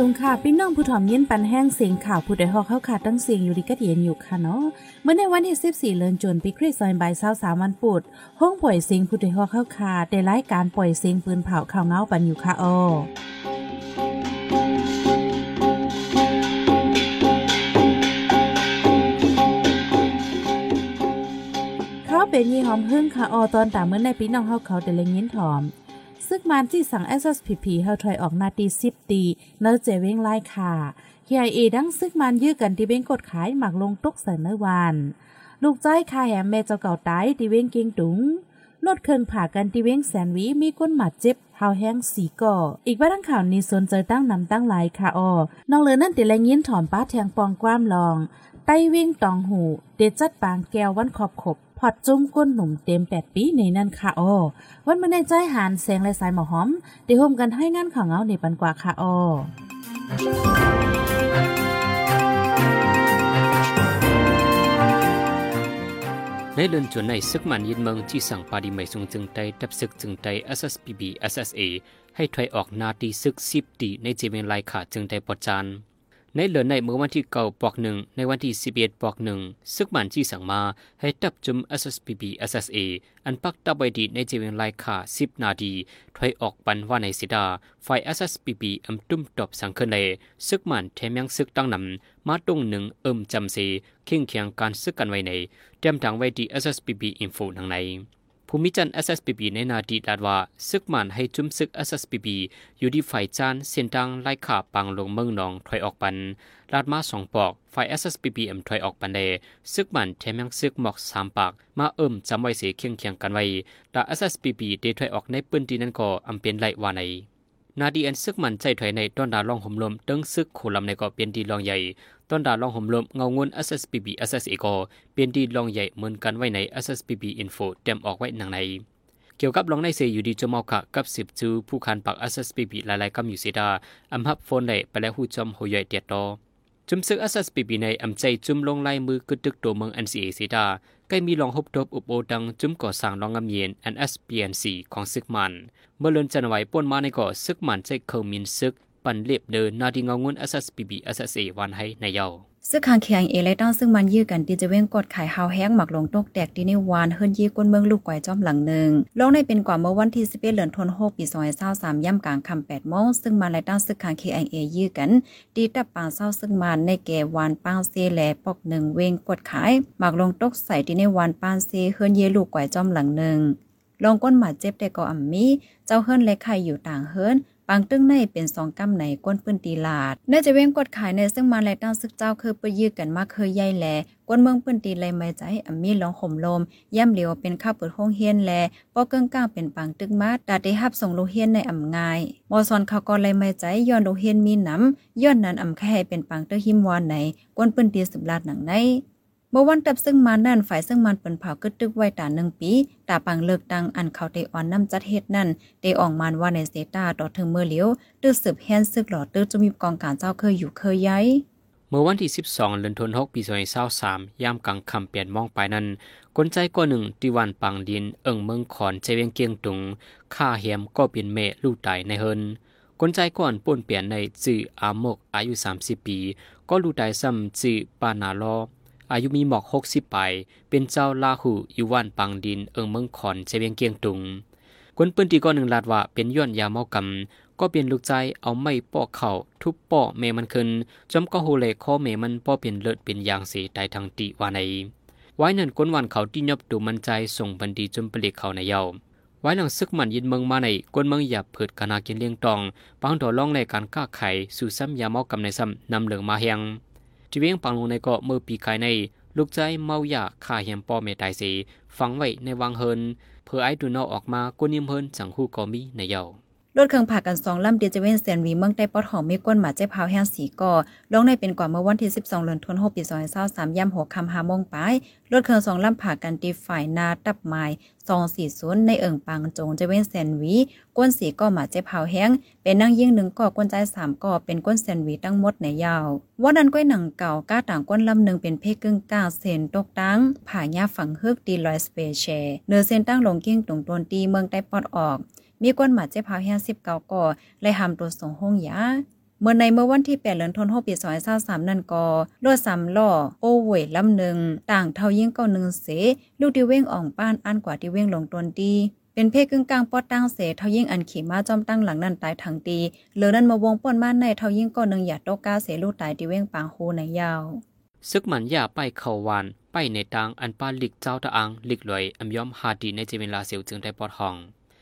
สูงค่ะพี่น้องผู้ถ่อมยินปันแห้งเสียงข่าวผู้ใดฮอกเข้าขาดตั้งเสียงอยู่ดีก็เย็นอยู่ค่ะเนาะเมื่อในวันที่14เดือนจนปีคริสต์ศักราช23วันปุดห้องปล่อยเสียงผู้ใดฮอกเข้าขาดได้รายการปล่อยเสียงปืนเผาข่าวเงาปันอยู่ค่ะอ้อเขาเป็นยี่หอมพึ่งค่ะออตอนตามเมื่อในพี่น้องเฮาเขาแต่ละยินถอม ซึกมันที่สั่ง SSPP เฮาถอยออกนาตี10ตีเนอเจเว้งไล่ค่ะเฮียเอดังซึกมันยื้อกันที่เว้งกดขายหมักลงตกใส่เมื่อวานลูกใจคาแหมแม่เจ้าเก่าตายที่เว้งเก่งตุงลดเครื่องผ่ากันที่เว้งแสนวีมีก้นหมัดเจ็บเฮาแห้งสีก่อ อีกว่าทั้งข่าวนี้สนใจตั้งนำตั้งหลายค่ะออน้องเลยนั่นติแลยินถอนป้าแทงปองกว้ามลอง ไต้เว้งตองหู เดจัดปางแก้ววันขอบขบ อดจุ้มก้นหนุ่มเต็มแปดปีในนั่นค่ะอ้อวันมาในใจหานแสงและสายหมอหอมเดี๋ยวโฮมกันให้งานข่าวเงาในปันกว่าค่ะอ้อในเลือนจวนในซึกมันยินเมืองที่สั่งปาดีไม่ทรงจึงไตดับซึกจึงไต SSPB SSA ให้ถอยออกนาตีซึกสิบตีในเจเมนไลขาจึงไตปอดจาน ในเหลือในเมื่อวันที่เก่าปอกหนึ่งในวันที่สิบเอ็ดปอกหนึ่งซึกมันที่สั่งมาให้ตับจุม SSPB SSA อันปักตับไว้ดีในเจเวนไลค่าสิบนาทีถอยออกปันว่าในสิดาไฟ SSPB อำตุ้มตบสังเกตเลยซึกมันแถมยังซึกตั้งนำมาตรงหนึ่งเอิมจำเสเข่งเคียงการซึกกันไว้ในเตรียมทางไว้ดี SSPB Info ทางใน ภูมิจัน SSPB ในนาดีดาดว่าซึกมันให้จุมซึก SSPB อยู่ที่ฝ่ายจานเส้นดังไล่ขาปังลงเมืองนองถอยออกปันลาดมาสองปอกฝ่าย SSPB เอ็มถอยออกปันเดซึกมันแถมยังซึกหมอกสามปาก มาเอิ่มจำไว้เสียเคียงเคียงกันไว้แต่ SSPB ได้ถอยออกในปืนที่นั่นก็อำเป็นไล่ว่าใน นาดีอันซึกมันใจถอยในต้นดาลองห่มลมตึงซึกโคลำในก็เป็นดีลองใหญ่ต้นดาลองห่มลมเงางวน SSPB SSA ก็เป็นดีลองใหญ่เหมือนกันไว้ใน SSPB Info เต็มออกไว้หนังใน เกี่ยวกับลองในเซอยู่ดีจมอค่ะกับสิบจูผู้คันปัก SSPB หลายๆกำอยู่เสียดาอำฮับโฟนได้ไปแล้วหูจอมหัวใหญ่เตียดตอจุมซึก SSPB ในอำใจจุมลงลายมือกึดตึกตัวเมือง NCA เสียดา กล้มีลองฮบทบอุบโอดังจุมก่อสร้างลองงำเย็น NSPNC ของซึกมัน เมื่อเลือนจันไหวป่นมาในก่อซึกมันใจเคอมินซึก ปันเล็บเดินนาดีเงางุน SSPB SSA วันให้ในเยา ซึ่งคางเคียงเอและต้องซึ่งมันยื้อกันที่จะเว้งกดขายฮาวแห้งหมักลงตกแตกที่ในวานเฮิรนยี่ก้นเมืองลูกไก่จอมหลังหนึ่งลงในเป็นกว่าเมื่อวันที่11เดือนธันวาคมปี2023ย่ำกลางค่ำ8โมงซึ่งมาและต้องซึ่งคางเคียงเอยื้อกันดีตับปางเศร้าซึ่งมันในแก่วานปางเซแลปอกหนึ่งเว้งกดขายหมักลงตกใส่ที่ในวานปางเซเฮิรนเยลูกไก่จอมหลังหนึ่งลงก้นหมาเจ็บแต่ก็อ่ำมี เจ้าเฮิรนและไข่อยู่ต่างเฮิรน ปางตึ้งในเป็นสองกำในก้นปืนตีลาดเนื่อจะเว้งกดขายในซึ่งมาแลกตั้งซึกเจ้าคือไปยื้อกันมาเคยใหญ่แลก้นเมืองปืนตีเลยไม่ใจอำมีลองห่มลมย่ำเหลียวเป็นข้าวเปิดห้องเฮียนแลป้อเกิ้งก้างเป็นปางตึกมาดาได้ฮับส่งโลเฮียนในอ่ำง่ายมอซอนเขาก็เลยไม่ใจย้อนโลเฮียนมีน้ำย้อนนั้นอ่ำแค่เป็นปางตึกหิมวานไหนก้นปืนตีสุบลาดหนังใน เมื่อวันตับซึ่งมานั่นฝ่ายซึ่งมันเป็นเผากึดตึกไว้ตาหนึ่งปีตาปังเลิกตังอันเขาเตอ่อนน้ำจัดเฮ็ดนั่นเตออกมันว่าในเซตาต่อถึงเมื่อเลี้ยวตื้อสืบแฮนซึกหลอดตื้อจะมีกองการเจ้าเคยอยู่เคยย้ายเมื่อวันที่ 12เดือนธันวาคมปี2023ยามกลางค่ำเปลี่ยนมองไปนั้นกลใจก็หนึ่งที่วันปังดินเอิงเมืองขอนใจเวียงเกียงตุงค่าเหียมก็เป็นเมลูกตายในเฮินกลใจก่อนป่นเปลี่ยนในจื่ออามกอายุ 30 ปี ก็ลูกตายซ้ำจื่อปานาลอ อายุมีหมอกหกสิบไป เป็นเจ้าลาหูอยู่ว่านปังดินเอิงเมืองขอนเชเวียงเกียงตุงคนปืนตีก้อนหนึ่งลาดว่าเป็นย้อนยาเมากำก็เป็นลูกใจเอาไม้ปอกเข่าทุบปอเมมันขึ้นจอมก็โหเลข้อเมมันป้อเป็นเลิศเป็นยางเสียตายทางติว่าในไว้นั่นก้นวันเขาที่ยบดูมันใจส่งบันดีจมปลิกเขาในเยาไว้หลังซึกมันยินเมืองมาในก้นเมืองหยาบเผิดกนากินเลี้ยงตองปังดอล่องในการก้าไข่สู่ซ้ำยาเมากำในซ้ำนำเหลืองมาเฮียง จีเวียงปังลงในเกาะเมื่อปีกายใน ลูกใจเมาอยากข่าเหียมปอเมตายสีฝังไว้ในวังเฮินเพื่อไอ้ดูนอออกมากุนิมเฮินสังหูกอมีในเยา รถเครื่องผ่ากันสองลำเดียจะเว้นเซนวีเมืองใต้ปอดหอมมีก้นหมาเจ้าพาวแห้งสีก่อลงในเป็นกว่าเมื่อวันที่ 12เดือนธันวาคมปี2023ย่ำหัวคำหาโมงปรถเครื่องสองลำผ่ากันตีฝ่ายนาตับไม้240ในเอิงปังจงจะเว้นเซนวีก้นสีก่อหมาเจ้าพาวแห้งเป็นนั่งยิ่งหนึ่งก่อก้นใจ3ก่อเป็นก้นเซนวีตั้งหมดในยาวว่านั้นก้อยหนังเก่าก้าต่างก้นลำหนึ่งเป็นเพกึ่งก้าเซนตกตั้งผ่าหญ้าฝังเฮึกดีลอยสเปเชเนื้อเซนตั้งลงกิ้งตรงตนตีเมืองใต้ปอดออก มีก้นหมาเจ็บพาแห้งสิบเก้าก่อเลยหำตัวส่งห้องยาเมื่อในเมื่อวันที่ 8 เดือนธันวาคมปี2023นั่นก็รถ3ล้อโอเวยลำหนึ่งต่างเท่ายิ่งก็หนึ่งเส ลูกที่เว้งอ่องป้านอันกว่าที่เว้งลงตนดีเป็นเพศกึ่งกลางปอดตั้งเสเท่ายิ่งอันขี่ม้าจอมตั้งหลังนั่นตายทั้งตีเหลือนั้นมาวงป่นมานในเท่ายิ่งก็หนึ่งอย่าโตก้าเสลูกตายที่เว้งปางโฮในยาวซึกมันยาไปเขาวานไปในทางอันป้าลิกเจ้าตะอังลิกลอยอำยอมหาดีในเจเวลาเสียวจึงได้ปอดห้อง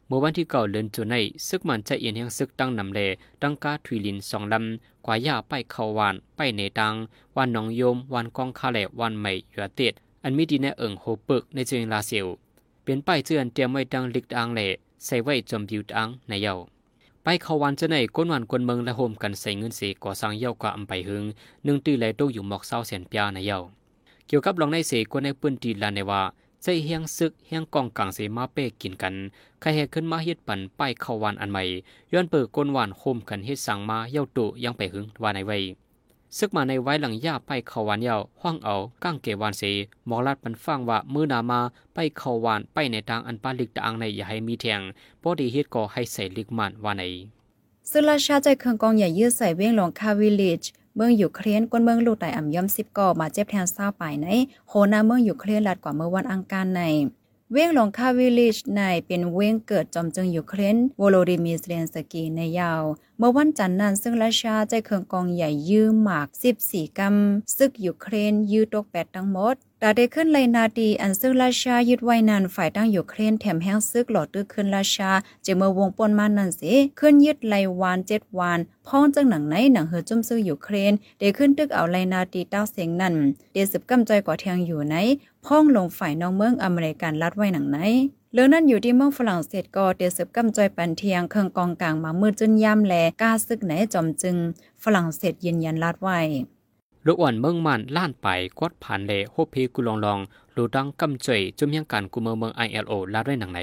เมื่อวันที่เก่าเลือนจุในซึกมันจะเอียนแห่งซึกตั้งนำเลตั้งกาทุยลินสองลำกว่าย่าไปเขาวานไปในทางวันหนองโยมวันกองคาแหลวันใหม่ยัวเต็ดอันมีดีในเอิงโฮปึกในเจเวลาเสียวเป็นป้ายเจือนเตรียมไว้ดังลิกอังเลใส่ไว้จอมบิวอังในเยาไปเขาวันจะในก้นวันกวนเมืองและโฮมกันใส่เงินเสีก่อสร้างเย่ากว่าอำไปหึงหนึ่งตื้อไหลตกอยู่หมอกเศร้าเสียนปียในเยาเกี่ยวกับลองในเสกวนในปืนตีลานในว่า ใจเฮียงซึกเฮียงกองกลางเสมาเป้กินกันใครเหขึ้นมาเฮ็ดปั่นป้ายเข้าวันอันใหม่ย้อนเปิดก้นหวันโฮมกันเฮ็ดสั่งมาเย่าตุยังไปหึงว่าในไว้ซึกมาในไว้หลังย่าไปเข้าวันเย่าห้องเอาก้างเกวันเสหมอลัดปันฟังว่ามือนามาไปเข้าวันไปในทางอันปาลิกตางในอย่าให้มีแทงพอดีเฮ็ดก็ให้ใส่ลิกมันว่าในซึ่งราชาใจเครื่องกองใหญ่ยืดใส่เว้งหลงคาวิลเลจ เมืองอยู่เครียนกวนเมืองลูกไตอ่ำย่อมสิบก่อมาเจ็บแทนเศร้าไปในโคนาเมืองอยู่เครียนลัดกว่าเมื่อวันอังคารในเว้งหลงคาวิลิชในเป็นเว้งเกิดจอมจึงอยู่เครนโวโลดิมีเซเลนสกีในยาว มื่อวันจันทร์นั้นซึ่งราชาใจเครื่องกองใหญ่ยื้อหมาก 14กำซึกอยู่เครนยื้อตกแปดทั้งหมดตาได้ขึ้นไลยนาดีอันซึ่งราชายึดไว้นานฝ่ายตั้งอยู่เครนแถมแห้งซึกหลอดตื้อขึ้นราชาเจเมื่อวงปนมานั่นสิขึ้นยึดไลวานเจ็ดวานพ้องจังหนังไหนหนังเฮอจุ่มซื้ออยู่เครนเดขึ้นตึกเอาไลนาดีเต้าเสียงนั่นเดสืบกำจอยกว่าเทียงอยู่ไหนพ้องลงฝ่ายน้องเมืองอเมริกันลัดไว้หนังไหน เรื่องนั้นอยู่ที่เมืองฝรั่งเศสก็เดสืบกำจอยปันเทียงเครื่องกองกลางมามืดจนย่ำแลกล้าซึกไหนจอมจึง ฝรั่งเศสยืนยันลัดไว้ลูกอ่อนเมืองมันล้านไปกวดผ่านเลโฮเพกุลองลองลูดังกำจอยจุมยังการกุเมืองเมือง ILO ลาด้วยหนังใน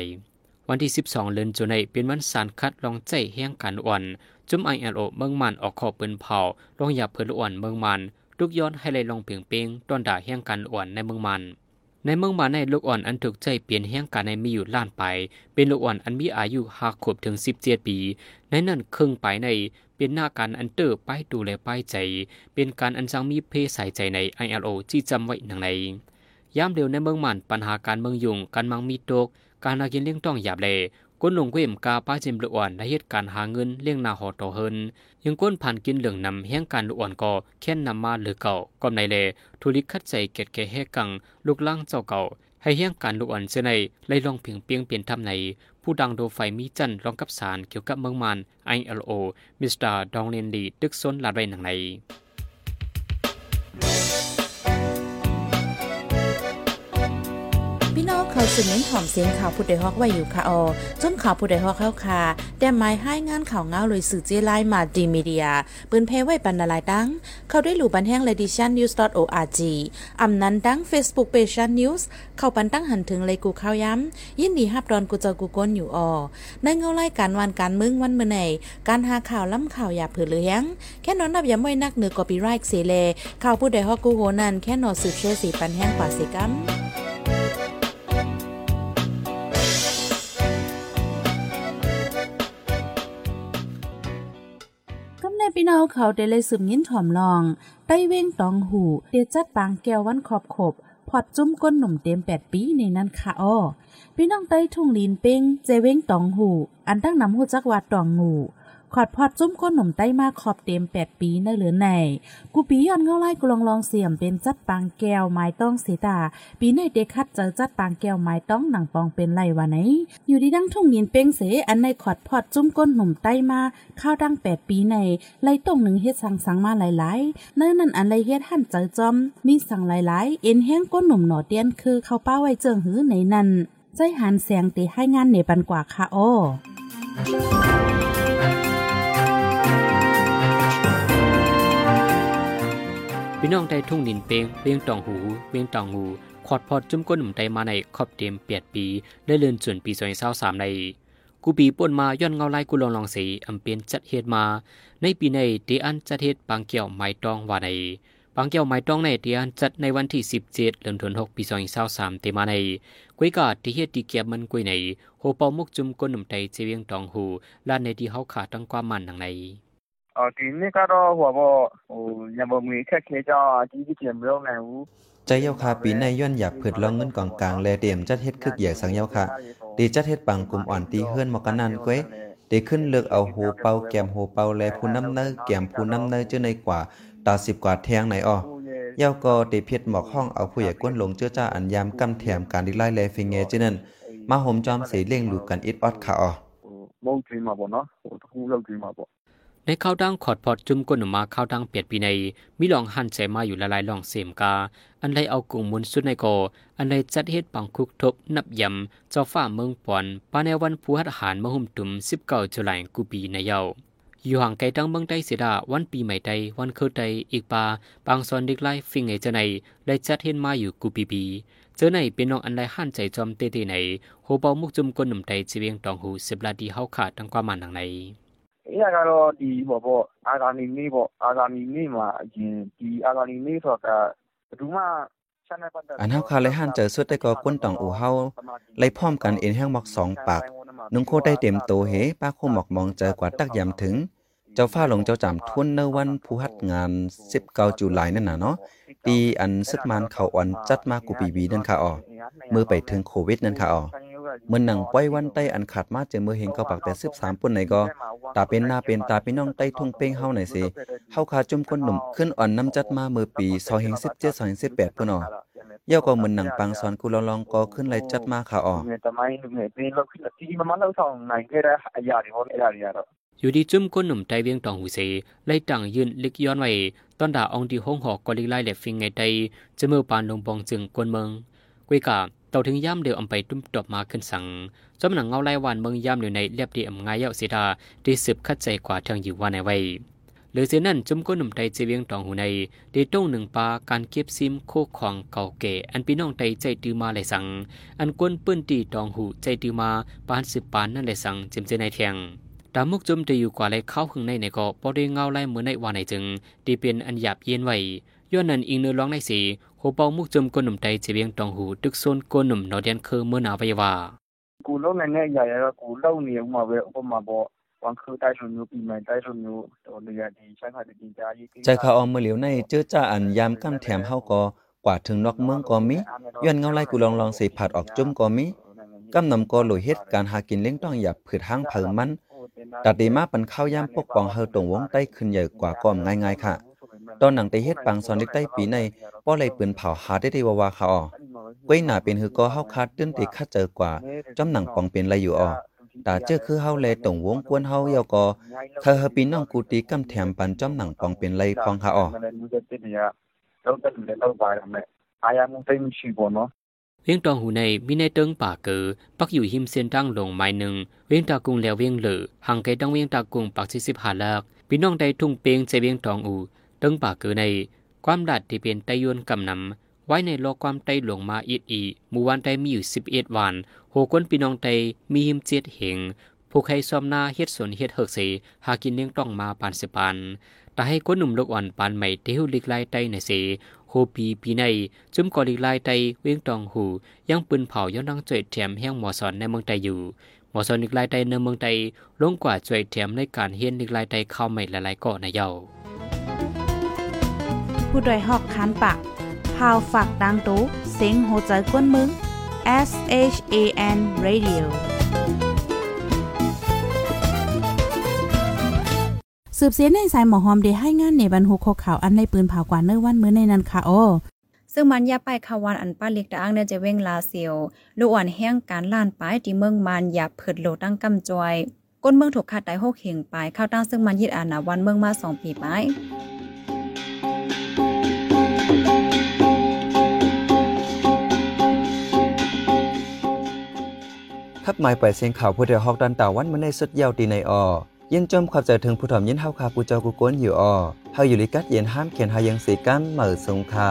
วันที่ 12 เดือนจุนเป็นวันสารคัดลองใจแห่งการอ่อนจุม ILO เมืองมันออกขอบปืนเผาลองหยาเพื่อลูกอ่อนเมืองมันลูกย้อนให้เลยลองเปียงเปียงต้นด่าแห่งการอ่อนในเมืองมัน ในเมืองมันในลูกอ่อนอันถูกใจเปลี่ยนแห่งการในมีอยู่ล้านไป เป็นลูกอ่อนอันมีอายุหากขวบถึงสิบเจ็ดปี ในนั้นครึ่งไปในเป็นหน้าการอันเตอร์ป้ายดูแลป้ายใจ เป็นการอันจังมีเพศใส่ใจใน ILO ที่จำไว้หนังในยามเร็วในเมืองมันปัญหาการเมืองยุ่งการมังมีตก การนากินเลี้ยงต้องหยาบเล ก้นลงเว้มกาป้าจิมลอ่อนในเหตุการหาเงินเลี้ยงนาหอต่อเฮินยังก้นผ่านกินเหลืองนำแห่งการลอ่อนก็แค่นนำมาหรือเก่าก็ในเลทุลิกคัดใจเกตแก่แหกังลูกล่างเจ้าเก่า ให้แห่งการลอ่อนเสในไล่ลองเพียงเปียงเปลี่ยนทำในผู้ดังโดไฟมีจันรองกับสารเกี่ยวกับเมืองมัน ILO มิสเตอร์ดองเลนลีดึกซนลาดไว้หนังใน เขาสืบเน้นหอมเสียงข่าวผู้ใดฮอกไว้อยู่ค่ะออจนข่าวผู้ใดฮอกเข้าค่ะแต่หมายให้งานข่าวเงาเลยสื่อเจไลมาดีมีเดียปืนเพไว้ปันนาลายดัง เขาได้หลู่บันแห้ง l e d i t i o n news org อำนั้นดัง Facebook page news เข้าปันตั้งหันถึงเลยกูข้าวย้ำยินดีฮับดอนกูเจอกูก้นอยู่ออในเงาไล่การวันการมึงวันเมื่อไหนการหาข่าวล้ำข่าวอย่าเผือเลี้ยงแค่นอนนับอย้ำไว้นักเหนือกอปีไรค์เสเลข่าวผู้ใดฮอกกูโหนั่นแค่นอสืบเชื่อสีปันแห้งกว่าสิกัม พี่น้องเขาได้เลยสืบยิ้นถ่อมลอง ใต้เว้งตองหูเดจัดปางแก้ววันขอบขบพอดจุ้มก้นหนุ่มเต็มแปดปีในนั้นค่ะอ้อพี่น้องใต้ทุ่งลีนเป้งเจเว้งตองหู อันตั้งนำหูจักวาดตองงู ขอดพอดจุ้มก้นหนุ่มใต้มาขอบเต็มแปดปีในเหลือในกูปีย้อนเงาไล่กูลองลองเสียมเป็นจัดปางแก้วไม้ต้องเสีตา ปีในเด็กคัดเจอจัดปางแก้วไม้ต้องหนังปองเป็นไรวะไหน อยู่ดีดังทุ่งลีนเป้งเสอันในขอดพอดจุ้มก้นหนุ่มใต้มาข้าวดังแปดปีในไล่ต้งหนึ่งเฮ็ดสังสังมาหลายๆเนื่อนั่นอันไรเฮ็ดหั่นเจอจอมมีสั่งหลายๆ เอ็นแห้งก้นหนุ่มหนอเตียนคือเขาป้าไว้เจิงหื้อในนั้นใจหันแสงตีให้งานในปันกว่าค่ะอ้ พี่น้องได้ทุ่งดินเปงเวียงตองหู เวียงตองหูขอดพอดจุ้มก้นหนุ่มไตมาในขอบเต็มเปียดปี ได้เลื่อนส่วนปีสองเศร้าสามใน กูปีป่นมาย้อนเงาไล่กูลองลองสีอำเปียนจัดเหตุมา ในปีในเดีอันจัดเหตุปางเกี่ยวไม้ตองว่าในปางเกี่ยวไม้ตองในเดีอันจัดในวันที่17เจ็ดเดือนธันวาคมปีสองเศร้าสามเตมาในกุยกาที่เหตุที่เกียบมันกุยในโฮเปามุกจุ้มก้นหนุ่มไตเจเวียงตองหูลานในที่เฮาขาดตั้งความมันทางใน ဒီနေ့ကတော့ဟိုဘောဟိုညမမွေခက်ခဲကြောင်းအကြီးကြီးပြင်မလုပ်နိုင်ဘူး ใจเยาคาปีในย้อนอยากผืดลองเงินกองกลางแลเดียมจัดเฮ็ดคึกใหญ่สังเยาคาดีจัดเฮ็ดปังกลุ่มอ่อนตีเฮือนมอกันนันก้วยดีขึ้นเลือกเอาโหเป่าแกมโหเป่าแลผู้น้ำเนอแกมผู้น้ำเนอเจอในกว่าตาสิบกว่าแทงไหนอ้อเยาก็ตีเพียดหมอกห้องเอาผู้ใหญ่ก้นลงเจื้อจ้าอันยามกำแถมการดีไล่แลฟิงเงเจนั่นมาห่มจอมสีเล่งลูกกันอิดออดค่ะอ้อ ဟိုမုတ်ကျွေးမှာပေါ့နော်ဟိုတစ်ခုလောက်ကျွေးမှာပေါ့ ในข้าวดังขอดพอดจุ่มก้นมาข้าวดังเปียดปีในมีลองหันใจมาอยู่ละลายลองเสมกา อันไรเอากุ่งมุนสุดในกออันไรจัดเฮ็ดปังคุกทบนับยำเจ้าฟ้าเมืองปอนปาในวันผู้หัดหารมหุ่มตุ่มสิบเก้าจุลายกูปีในเยาอยู่ห่างไกลดังเมืองใดเสียดาวันปีใหม่ใดวันคือใดอีกปาบางซอนเด็กไล่ฟิงไงจะในได้จัดเฮ็ดมาอยู่กูปีปีเจอในเป็นน้องอันไรหันใจจอมเตเตไหนโหเบามุกจุมก้นหนุ่มใดจีเวียงตองหูสิบลาดีเฮาขาดทั้งความมันทางใน အဲ့ဒါကတော့ဒီဟိုပေါ့အာဂါနီနေ့ပေါ့အာဂါနီနေ့မှာအရင်ဒီအာဂါနီနေ့ဆိုတာဘယ်သူမှချန်နယ်ပတ်သက် อันเฮาคาเลยหันเจอสุดได้ก็ก้นตองอูเฮาไล่พร้อมกันเอ็นแห้งหมอกสองปาก นุงโคได้เต็มโตเหป้าโคหมอกมองเจอกว่าตักยำถึง เจ้าฟ้าหลงเจ้าจำทุนในวันผู้ฮัดงาน19จุลายนั่นน่ะเนาะปีอันซึกมันเขาอ่อนจัดมากูปีบีนั่นค่ะอ๋อมือไปถึงโควิดนั่นค่ะอ๋อ มื่อหนังป้อยวันใต้อันขาดมาเจอเมื่อเห็นเขาปากแต่สิบสามปุ่นในก็ตาเป็นหน้าเป็นตาเป็นน้องใต้ทุ่งเป้งเฮาไหนสิเฮาขาจุ่มคนหนุ่มขึ้นอ่อนน้ำจัดมาเมื่อปีสองเห็นสิบเจ็ดสองเห็นสิบแปดพุ่นอ๋อย้าก็เหมือนหนังปังสอนกูลองลองก็ขึ้นไรจัดมาค่ะอ๋ออยู่ดีจุ่มคนหนุ่มใจเวียงตองหูเสไล่ต่างยืนลึกย้อนไว้ตอนด่าองดีห้องหอกก็ลิไล่แหลฟิงไงใจจะเมื่อปานลงบองจึงกวนเมืองกุยกา เต่าถึงย่ำเดียวอำไปตุ้มตบมาขึ้นสังจอมหนังเงาไล่วานเมืองย่ำอยู่ในเรียบดีอำงายเยาเสียดาดีสืบคัดใจกว่าทางอยู่ว่าในไว้หรือเสียนั่นจุ่มก้นหนุ่มใจเจวียงตองหูในดีต้งหนึ่งปาการเก็บซิมโคของเก่าเก๋อันพี่น้องใจใจตือมาเลยสัง อันกวนปื้นตีตองหูใจตือมาปานสิบปานนั่นเลยสังเจมเจในเทียงตามุกจุมจะอยู่กว่าไรเข้าหึงในในก็ปอด้เงาไล่เหมือนในวานในจึงดีเป็นอันหยาบเย็นไว้ย้อนนั้นอิงเนื้อร้องในสี โหเปามุกจมก้นหนุ่มไตเจียงตองหูตึกโซนก้นหนุ่มนอเดียนคือเมื่อนาไปว่ากูเล่าในแง่ใหญ่แล้วกูเล่าเหนียวมาเวอปรมาบอวังคือใต้ชนยูปีใหม่ใต้ชนยูตัวเรือดีใช้ขาดดีจ้าใจขาออมเมื่อเหลียวในเจอจ้าอันยามก้มแถมเฮากอกว่าถึงนอกเมืองกอมิย้อนเงาไล่กูลองลองสีผัดออกจุ่มกอมิกั้ำนำก็หลุยเฮ็ดการหากินเลี้ยงต้องหย่บผืดห้างเผิงมันตัดดีมาปันข้าวยามปกป้องเฮาตรงวงใต้ขึ้นใหญ่กว่าก้อมง่ายๆค่ะ ตอนหนังได้เฮ็ดปังสอนเด็กใต้ปีในป้อเลยปืนเผาหาได้ได้ว่าเขาอ๋อก้อยหนาเป็นหือก็เฮาคาดตื้นติคัดเจอกว่าจ้อมหนังปองเป็นไรอยู่อ๋อตาเจ้าคือเฮาแลตรงวงกวนเฮาเยาก็เธอฮปีน้องกูตีกำแถมปันจ้อมหนังปองเป็นไรพองค่ะอ๋อเวียงตองหูในมีในเติงป่าเกอปักอยู่หิมเซียนตั้งลงไม้หนึ่งเวียงตากุงแล้วเวียงเหลือห่างไกลดังเวียงตากุงปักสิสิบหาลักพี่น้องใดทุ่งเปียงใจเวียงตองอู ติงป่าเกอในความดัดที่เป็นไตยวนกำนำไว้ในโลกความไตหลวงมาอีดอีหมู่วันไตมีอยู่สิบเอ็ดวันโหก้นพี่น้องไตมีหิมเจ็ดเหงผู้ใครซ้อมหน้าเฮ็ดสวนเฮ็ดเฮกเสหากินเลี้ยงต้องมาปานสิปานแต่ให้ก้นหนุ่มลูกอ่อนปานใหม่เที่ยวลิกไล่ไตในเสโฮปีปีในจุ่มกอลิกไล่ไตเวียงตองหูยังปืนเผาย้อนนังจ่วยแถมแห้งหมอสอนในเมืองไตอยู่หมอสอนลิกไล่ไตในเมืองไตลงกว่าจ่วยแถมในการเฮียนลิกไล่ไตเข้าใหม่หลายๆเกาะในเยา ผู้ดยหอกคันปากพาวฝากดังตู้เซ็งโหใจกวนมึง S H A N Radio สืบเสียในสายหมอหอมได้ให้งานในบรรหุโคข่าวอันในปืนเผากว่าเนื้อวันมื้อในนั้นค่ะโอ้ซึ่งมันยาไปขวันอันป้าเล็กตะอ้างเนี่ยจะเว้งลาเซียว ลูกอ่อนแห้งการล้านปลายที่เมืองมันยาเผิดโลตั้งกำจอย ก้นเมืองถูกขาดไตหกเหงปลายเข้าตั้งซึ่งมันยึดอาณาวันเมืองมาสองปีไป ทับหมายไปเสียงข่าวผู้เดียวฮอกดันตาวันมันในสุดยาวตีในออยังจมความใจถึงผู้ถ่อมยินเฮาคาผู้เจ้ากูก้นอยู่ออเฮาอยู่ลิกัดเย็นห้ามเขียนหายังสีกันเหมือสงคา